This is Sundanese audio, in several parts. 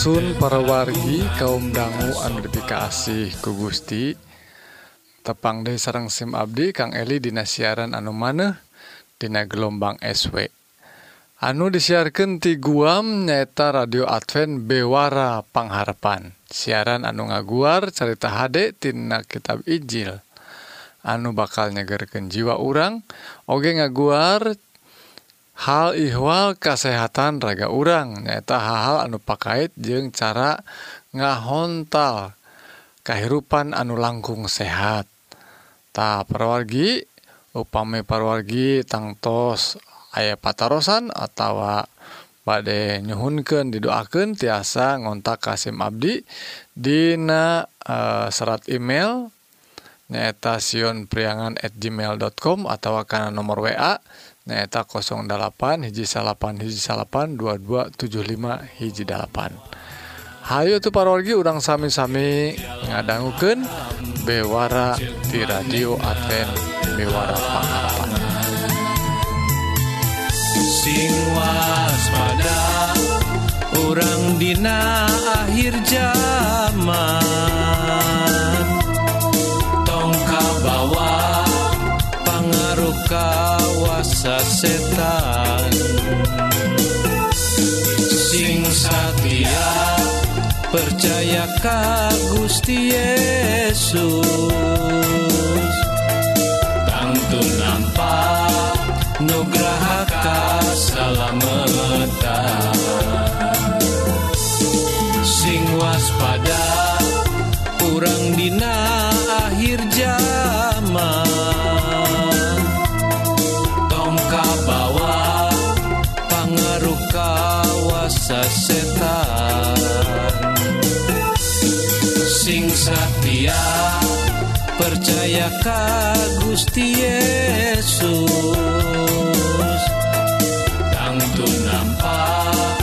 Sun para wargi kaum dangu anti ku Gusti. Tepang De sarang SIM Abdi Kang Eli Dina siaran anu maneh Dina gelombang SW anu disiarkan ti Guam nyata radio Advent Bewara Pangharapan. Siaran anu ngaguar cerita HD Tina kitab Ijil anu bakal nyegerken jiwa urang Oge ngaguar hal ihwal kesehatan raga urang. Nyata hal-hal anu pakait jeung cara ngahontal kehidupan anu langkung sehat. Tak perwargi upami parwargi tangtos ayah patarosan atau badai nyhunken didoakan tiasa ngontak Kasim Abdi Dina e, serat email nyaeta siun priangan@gmail.com atau karena nomor WA nyaeta 08 hiji salapan hiji salapan 2275 hiji dalapan Hayu tuh parorgi urang sami-sami ngadangguken bewara di radio Advent bewara pengharapan sing waspada orang dina akhir zaman. Pangaruh kawasa setan. Sing satya percaya ka Gusti Yesus. Tangtu nampak nugraha kasalamatan sing waspada kurang dina ngaruh kawasa setan. Sing satya percaya ka Gusti Yesus. Tangtu nampak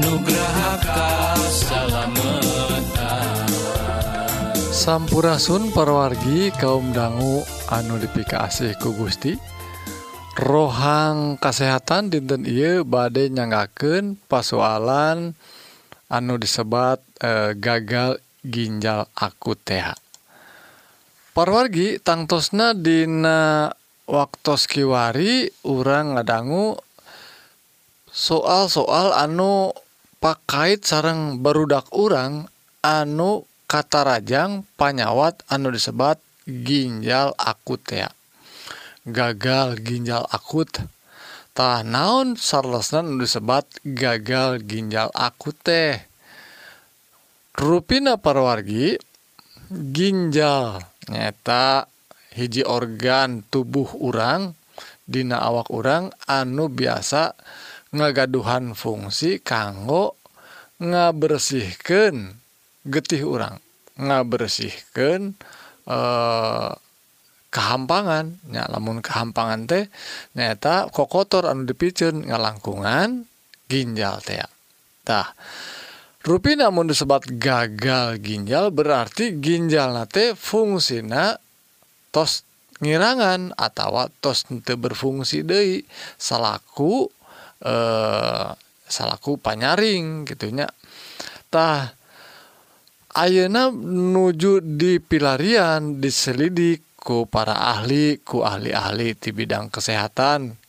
nugraha kasalametan Sampurasun parwargi kaum dangu anu dipika asih ku Gusti. rohang kesehatan dinten Ieu badai nyagaken pasualan anu disebat e, gagal ginjal akut TH parwargi tangtosna Dina waktu Kiwari urang ngadanggu soal-soal anu pakaiit sarang barudak urang anu kata Rajang panyawat anu disebat ginjal akut ya gagal ginjal akut. Tah naon salarosna nu disebat gagal ginjal akut teh. Rupina parwargi ginjal nyata hiji organ tubuh urang dina awak urang anu biasa ngagaduhan fungsi kanggo ngabersihkan getih urang. Ngabersihkan eh kehampangan. Ya lamun kehampangan teh nyata kok kotor anu dipicen ngalangkungan ginjal teh ya. tah rupi namun disebat gagal ginjal berarti ginjal nate fungsina tos ngirangan atau tos nte berfungsi dei salaku eh, salaku panyaring gitunya tah Ayeuna nuju di pilarian diselidik ku para ahli ku ahli-ahli di bidang kesehatan.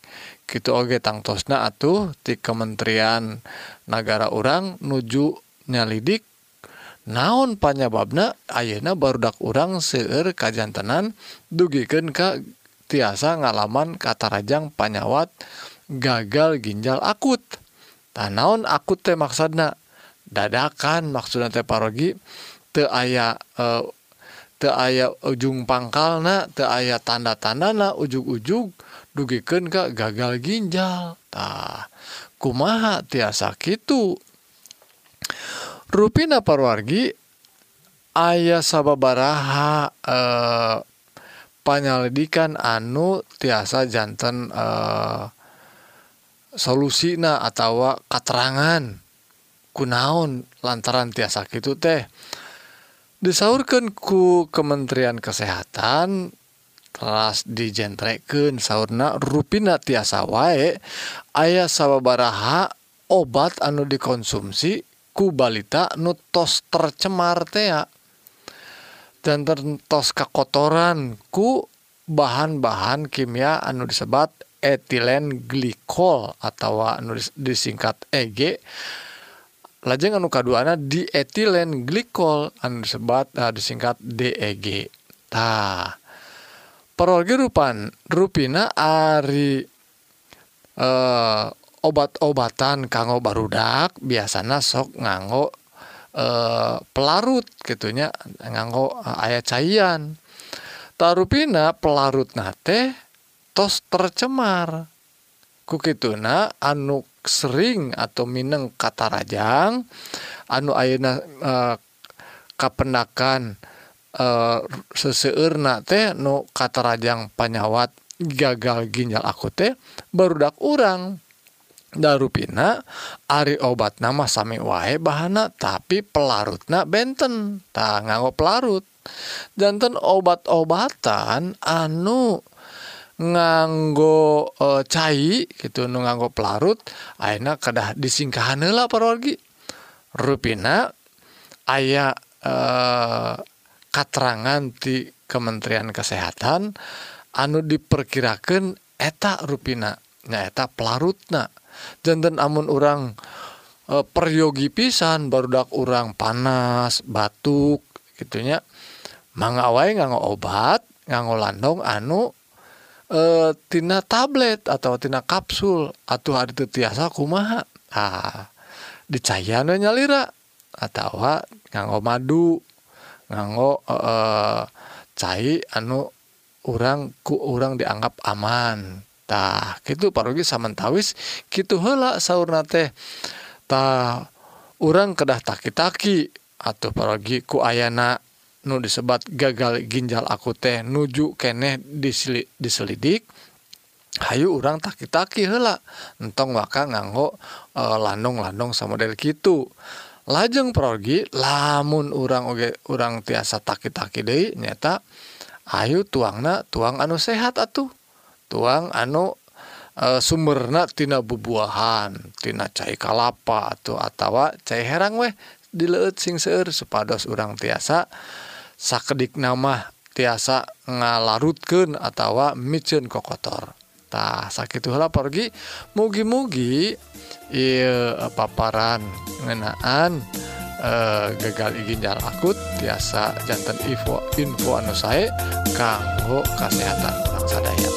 Gitu oge tangtosna atuh di Kementerian negara orang nuju nyalidik. Naon panyebabna ayeuna barudak urang seueur kajantenan dugikeun ka tiasa ngalaman katarajang panyawat gagal ginjal akut. Tanaon akut teh maksudna? Dadakan maksudna teh parogi teu aya eh, aya ujung pangkal na aya tanda-tanda na ujug-ujug dugiken Ka gagal ginjaltah kumaha tiasa gitu ruina parwargi ayah sababaraha eh, panyalidikan anu tiasa jantan eh, solusina atau katerangan kunaon lantaran tiasa gitu teh. disaurkan ku Kementerian Kesehatan teras dijentreken sauna ruina tiasa wae ayah sababaraha obat anu dikonsumsi ku balita nutos tercemar tea. Dan tertos kekotoran ku bahan-bahan kimia anu disebat etilen glikol atau anu disingkat EG. dan lajeng anu kaduana di etilen glikol anu disebat uh, disingkat DEG tah perogi rupan rupina ari eh obat-obatan kanggo barudak biasanya sok nganggo eh pelarut gitunya nganggo eh, ayat cairan tarupina pelarut nate tos tercemar kukituna anu sering atau Mineng katarajang anu Ayeuna eh, e, kapendakan e, eh, seseurna teh nu katarajang panyawat gagal ginjal aku teh barudak urang. Darupina Ari obat nama sami wae bahana tapi pelarutna benten tak nganggo pelarut. Danten obat-obatan anu nganggo e, cai gitu nu nganggo pelarut akhirnya kedah disingkahan lah parwargi. Ruina aya e, katerangan di Kementerian Kesehatan anu diperkirakan eta ruina nyaeta pelarutna. Jantan amun orang e, peryogi pisan barudak orang panas batuk gitunya. Mangawai nganggo obat nganggo landong anu e, tina tablet atau tina kapsul atau hari tertiasa kumaha? Ah dicayaana nyalira atau nganggo madu nganggo eh, e, e, cair anu orang ku orang dianggap amantah gitu parogi samantawis gitu hela sauna teh. Ta orang kedah taki-taki atau parogi ku ayana nu disebat gagal ginjal aku teh nuju keneh disli, diselidik Hayu urang taki-taki hela entong maka nganggo e, landung-landung sama model gitu lajeng pergi lamun urang oge urang tiasa taki-taki De nyata Ayu tuangna tuang anu sehat atuh. Tuang anu e, bubuahan tina cair kalapa atau atawa cair herang weh dileut sing seueur supados urang tiasa sakedik nama tiasa ngalarutkeun atawa micen kokotor tah sakitu heula pergi mugi-mugi ieu paparan ngenaan eh, gagal ginjal akut tiasa jantan info info anu sae kanggo kesehatan orang sadaya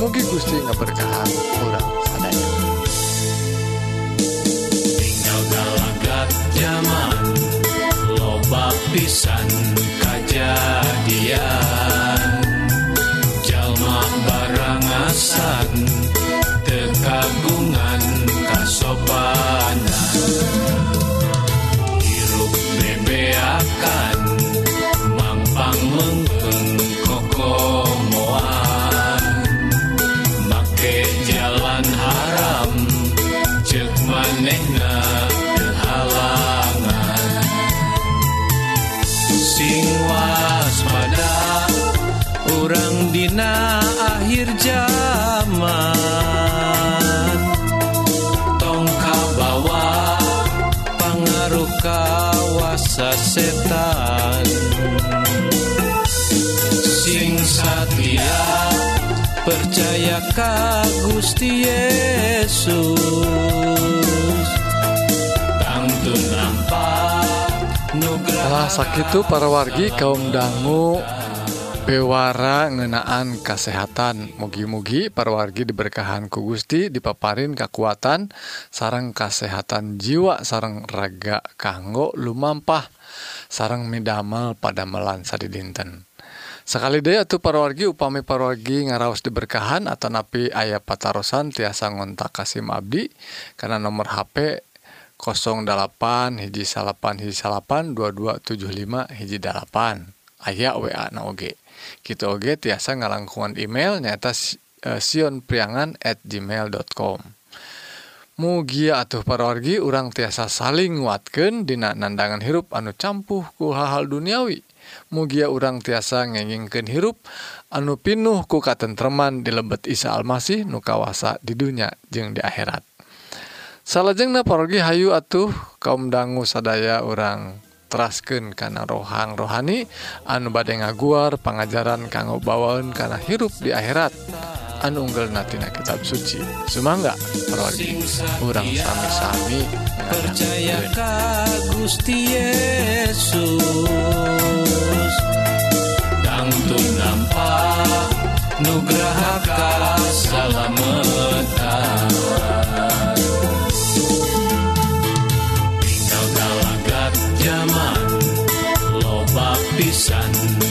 mugi Gusti ngaberkahan orang sadaya tinggal zaman loba pisan kejadian. Jalma barangasan tekagu ka Gusti Yesus tangtun nampak nugrah Alah sakitu para wargi kaum dangu. Bewara ngenaan kesehatan mugi-mugi para wargi diberkahan ku Gusti dipaparin kekuatan sarang kesehatan jiwa sarang raga kanggo lumampah sarang midamel pada melansa di dinten sekali deh tuh parwargi upami parwargi ngaraos diberkahan atau napi ayah patarosan tiasa ngontak Kasim Abdi karena nomor HP 08 hiji salapan hiji salapan 2275 hiji dalapan ayah WA na oge gitu oge tiasa ngalangkungan email nyata uh, sionpriangan at gmail.com mugia atuh parwargi urang tiasa saling nguatkan dina nandangan hirup anu campuh ku hal-hal duniawi. mugia urang tiasa ngengingkeun hirup anu pinuh ku katentreman di lebet Isa Almasih nu kawasa di dunya jeung di akhirat. Salahjeng naporgi Hayu atuh kaum dangu sadaya orang terasken karena rohang rohani anu badai ngaguar pengajaran kanggo bawaun karena hirup di akhirat. Anu unggul natina kitab suci. Semangga prodi kurang sami-sami percaya ka Gusti Yesus. Antung nampak Nugraha kasalametan Tinggal dalagat zaman Loba pisan.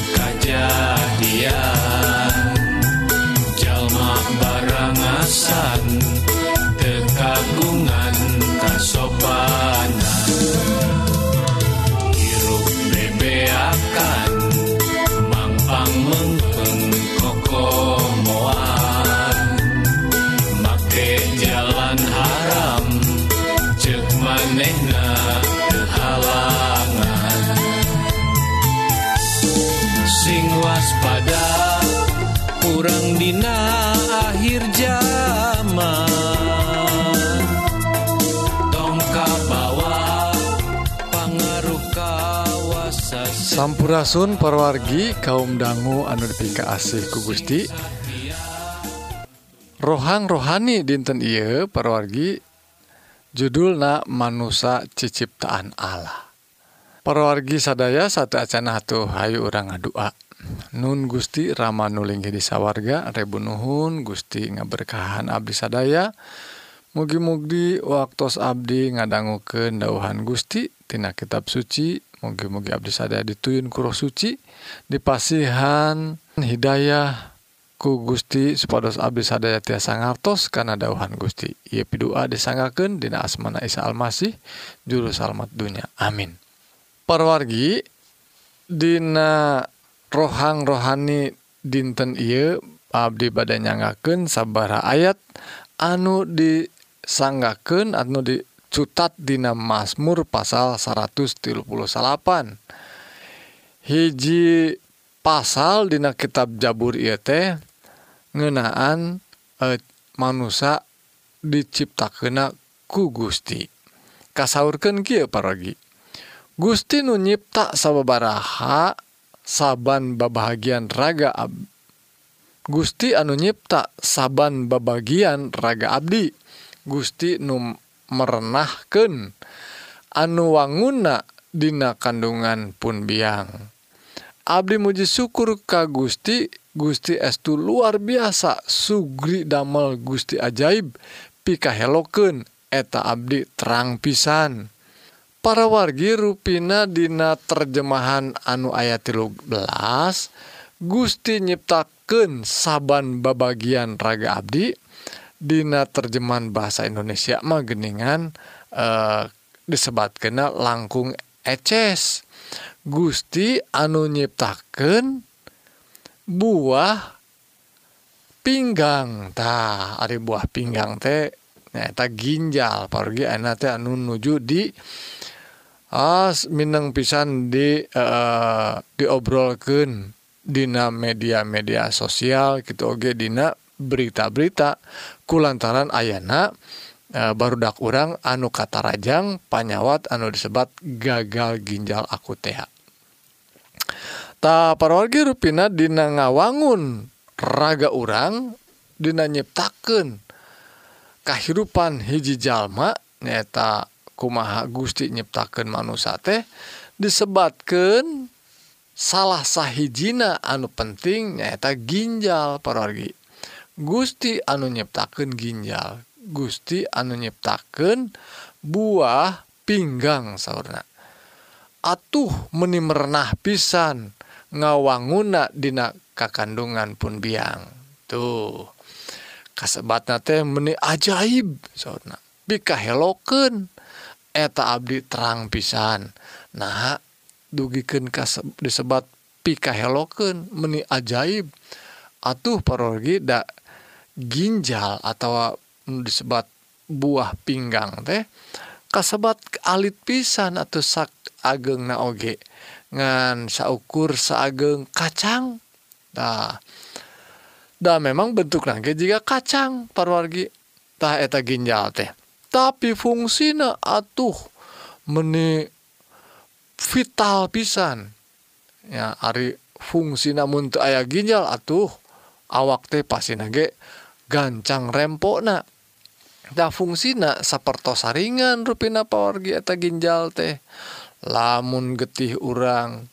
Sampurasun parwargi kaum dangu anu dipika asih ku Gusti. Rohang rohani dinten Iye parwargi judulna manusia ciciptaan Allah. Parwargi sadaya satu acana tuh Hayu orang ngadua. Nun Gusti Rama nulinggi di rebu nuhun Gusti ngaberkahan Abdi sadaya. Mugi-mugdi waktos Abdi ngadangguken dauhan Gustitina kitab suci mugi-mugi Abdi sadaya dituyun kuro Suci dipasihan Hidayah ku Gusti supados Abdi sadaya tiasa ngartos karena dauhan Gusti. Ia pidua disanggaken dina asmana Isa Almasih juru salmat dunya amin. Perwargi Dina rohang rohani dinten ieu Abdi badannya ngaken sabara ayat anu disanggaken anu di dicutat dina Mazmur pasal 138 hiji pasal dina kitab Jabur ieu teh ngeunaan e, manusia diciptakeuna ku Gusti. Kasaurkeun kieu parogi. Gusti nu nyipta sababaraha saban babahagian raga ab Gusti anu nyipta saban babagian raga Abdi. Gusti num merenahkeun anu wanguna Dina kandungan pun biang. Abdi muji syukur ka Gusti Gusti estu luar biasa Sugri damel Gusti ajaib pikahelokeun eta Abdi terang pisan. Para wargi rupina Dina terjemahan anu ayat 13 Gusti nyiptaken saban babagian raga Abdi Dina terjemahan bahasa Indonesia mageningan eh, disebat kena langkung eces. Gusti anu nyiptaken buah pinggang tah. Ari buah pinggang teh nyaeta ginjal. Pergi teh anu nuju di as Minang pisan di eh, diobrolken Dina media-media sosial. Gitu Oge Dina berita-berita kulantaran Ayna e, barudak urang anu kata Rajang panyawat anu disebat gagal ginjal aku TH tak parorgi ruina Dina ngawangun raga urang Dina nyiptaken kehidupan hiji jalma nyata kumaha Gusti nyiptakan manusia teh disebatkan salah sahhijina anu penting nyaeta ginjal parorgi Gusti anu nyiptakeun ginjal. Gusti anu nyiptakeun buah pinggang sauna atuh meni merenah pisan ngawanguna dina kakandungan pun biang. Tuh. Kasebatna teh meni ajaib sauna bikahelokeun eta abdi terang pisan. Nah dugikeun disebat pikahelokeun meni ajaib. Atuh parorgi da ginjal atau disebat buah pinggang teh kasebat alit pisan atau sak ageng naoge ngan saukur saageng kacang. Nah da memang bentuk nage jika kacang parwargi. Tah eta ginjal teh. Tapi fungsinya atuh meni vital pisan. Ya ari fungsi namun ayah ginjal atuh awak teh pasti nage gancang rempona dah fungsina sapertosaringan ruina pawargi eta ginjal teh. Lamun getih urang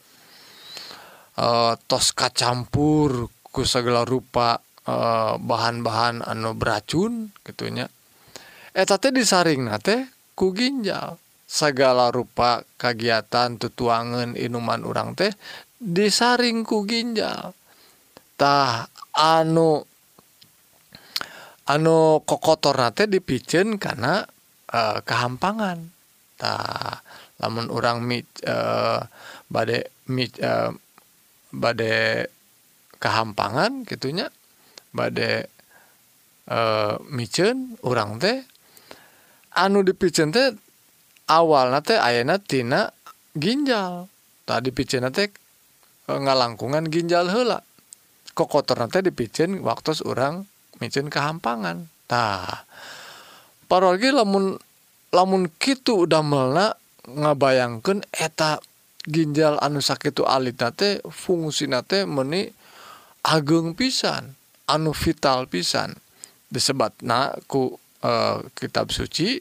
e, tos kacampur ku segala rupa eh, bahan-bahan e, anu beracun gitunya eta teh disaring na teh ku ginjal. Segala rupa kegiatan tutuangan inuman urang teh disaring ku ginjal. Tah anu anu kokotor nate dipicen karena uh, kehampangan. Tak namun orang mi eh, uh, badai mi eh, badai kehampangan gitunya badai micen orang teh anu dipicen teh awal nate ayana tina ginjal. Tadi dipicen teh ngalangkungan ginjal hela kokotor nate dipicen waktu orang micin kehampangan. Nah parogi lamun lamun kitu damelna ngabayangkan eta ginjal anu sakit alit nate fungsi nate meni ageng pisan anu vital pisan. Disebat ku e, kitab suci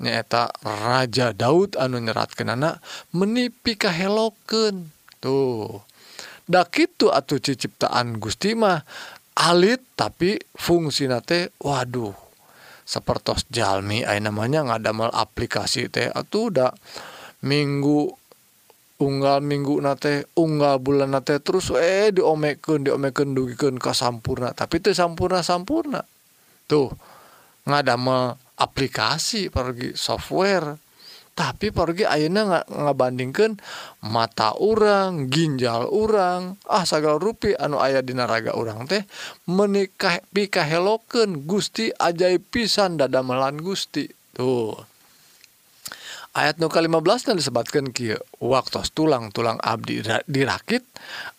nyaeta Raja Daud anu nyeratkan anak menipi kaheloken tuh dak itu atau Gusti mah alit tapi fungsi nate waduh sepertos jalmi ay namanya ngadamel aplikasi teh. Atuh udah minggu unggal minggu nate unggal bulan nate terus eh diomeken diomeken dugikeun ka sampurna. Tapi teu sampurna sampurna tuh ngadamel aplikasi pergi software tapi pergi Auna ngabandingkan mata orang ginjal orang ah sagal rupi anu ayah di naraga orang teh menikah pikaheloken Gusti ajaib pisan dadamelan Gusti. Tuh. ayat nuka 15 dan disebabkan Ki waktu tulang-tulang Abdi dirakit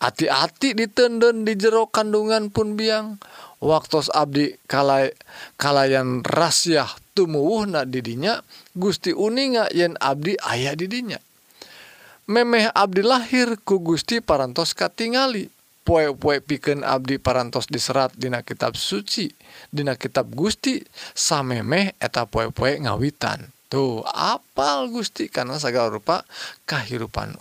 hati-hati ditendun di jero kandungan pun biang. Waktu Abdi kalai kalayan rasyah tumuwuhna didinya Gusti uninga yen Abdi ayah didinya memeh Abdi lahir ku Gusti parantos katingali. Poe-poe piken Abdi parantos diserat Dina kitab suci Dina kitab Gusti samemeh eta poe-poe ngawitan. tuh apal Gusti? Karena segala rupa kehidupan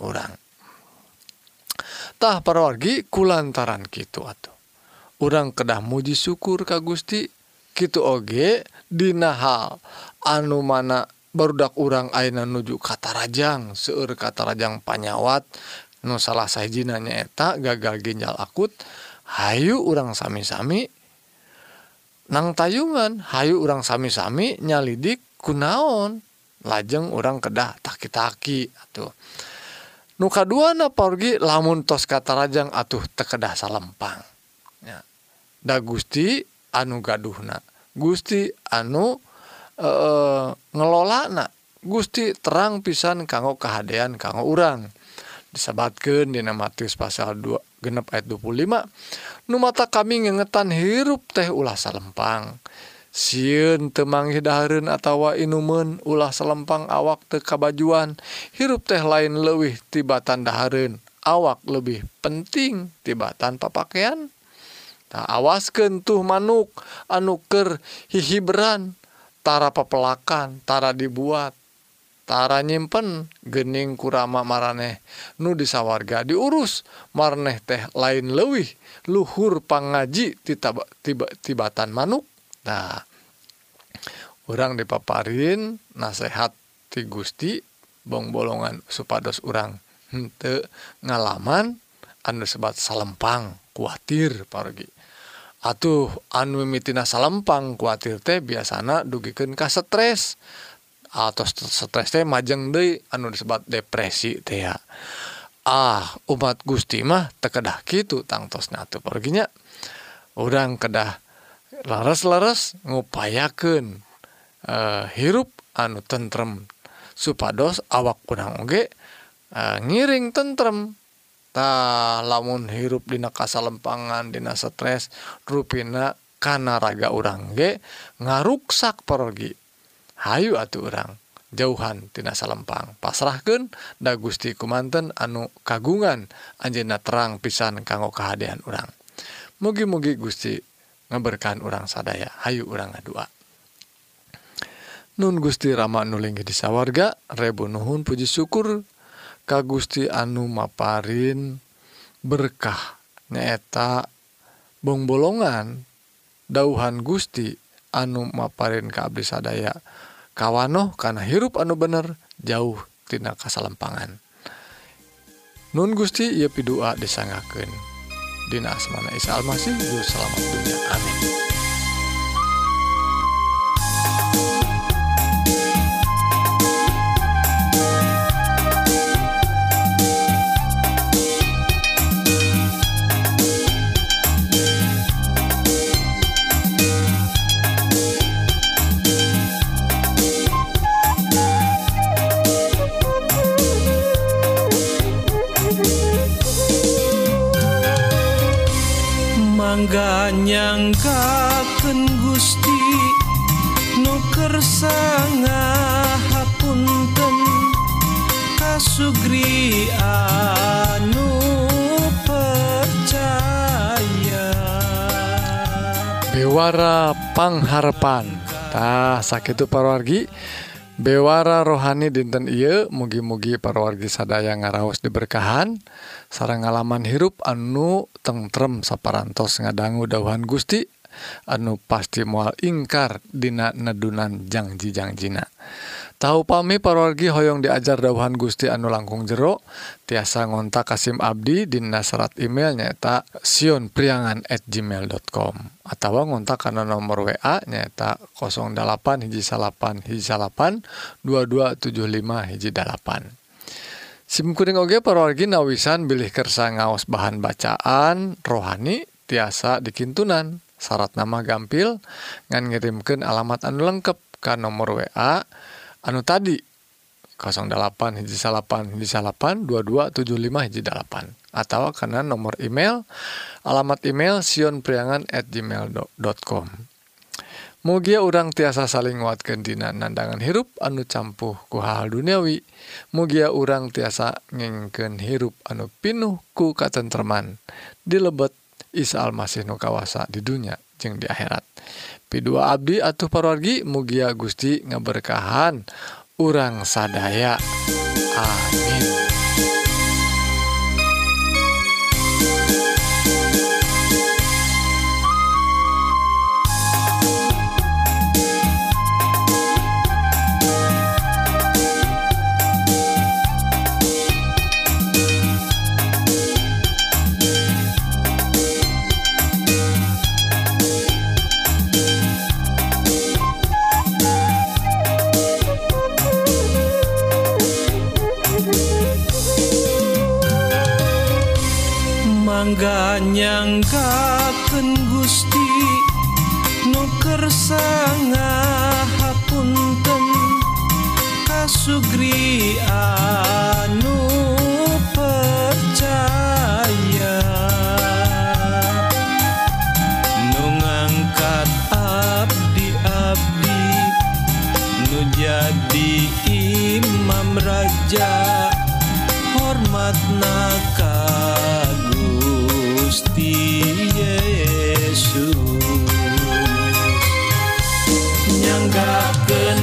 para wargi kulantaran gitu atuh. Orang kedah muji syukur Ka Gusti. Gitu oge Dina hal anu mana barudak urang Aina nuju kata Rajang seueur kata Rajang panyawat nu salah sayajiinanya nyaeta gagal ginjal akut. Hayu urang sami-sami. Nang tayungan Hayu urang sami-sami nyalidik kunaon? Lajeng orang kedah taki-taki atuh. Nuka dua na porgi lamun tos kata rajang atuh tekedah salempang. Ya. da Gusti anu gaduhna. Gusti anu eh, e, ngelola na Gusti terang pisan kanggo kehadean kanggo urang. Disabatkan di Matius pasal 2 genep ayat 25 Nu mata kami ngengetan hirup teh ulah salempang. siun manggih dahareun atawa inumen ulah selempang awak teu kabajuan hirup teh lain lewih tibatan dahareun awak lebih penting tibatan papakaian tak nah, awasken tuh manuk anuker tara dibuat tara nyimpen gening kurama maraneh. Nu disawarga diurus marneh teh lain lewih luhur pangaji tiba tiba tibatan manuk. Nah orang dipaparin nasehat ti Gusti bong bolongan supados orang hente ngalaman anu sebat salempang kuatir pargi atuh anu mitina salempang kuatir teh biasana dugikan ka stres. Atau stres teh majeng deh anu disebat depresi teh ya. Ah umat Gusti mah tekedah gitu tangtosnya tuh perginya orang kedah leres-leres ngupayakan uh, hirup anu tentrem supados awak kunang oge uh, ngiring tentrem. Ta lamun hirup dina kasalempangan dina stres rupina kana raga urang ge ngaruksak pergi Hayu atuh urang jauhan tina salempang. Pasrahkan da Gusti kumanten anu kagungan anjena terang pisan kanggo kehadian urang. Mugi-mugi Gusti ngaberkahan urang sadaya. Hayu urang ngadua. Nun Gusti Rama nulinggih disawarga Rebu Nuhun Puji syukur Ka Gusti Anu Maparin berkah nyaeta bongbolongan dauhan Gusti anu Maparin ka Abdi sadaya. Kawanoh karena hirup anu bener jauh tina kasalempangan Nun Gusti ia pidua disangaken Dina asmana Isa Almasih selamat dunia. Amin. Mangga nyangkaken Gusti nuker hapunten kasugri anu percaya. Bewara pangharapan tah sakitu parawargi Bewara rohani dinten Ieu mugi-mugi parwargi sadaya ngaraos diberkahan sarang ngalaman hirup anu tengrem saparantos ngadanggu dauhan Gusti anu pasti mual ingkar dina nedunan janji-jangjina. Tahu pami parawargi hoyong diajar dauhan Gusti anu langkung jero? Tiasa ngontak Kasim Abdi dina serat email nyaeta sionpriangan at gmail.com atau ngontak karena nomor WA nyaeta 08 hiji salapan hiji salapan 2275 hiji dalapan Sim kuring oge parawargi nawisan bilih kersa ngaos bahan bacaan rohani tiasa dikintunan. Syarat nama gampil ngan ngirimkeun alamat anu lengkap ka nomor WA anu tadi 08 hiji salapan hiji salapan 2275 hiji dalapan atau karena nomor email alamat email sionpriangan at gmail.com Mugia urang tiasa saling nguatkeun dina nandangan hirup anu campuh ku hal duniawi. Mugia urang tiasa ngengkeun hirup anu pinuh ku katentreman dilebet Isa Almasih nu kawasa di dunya jeung di akhirat. P2 Abdi atuh parwargi Mugia Gusti ngaberkahan. Urang sadaya. Amin raja hormat naka Gusti Yesus. Nyanggakeun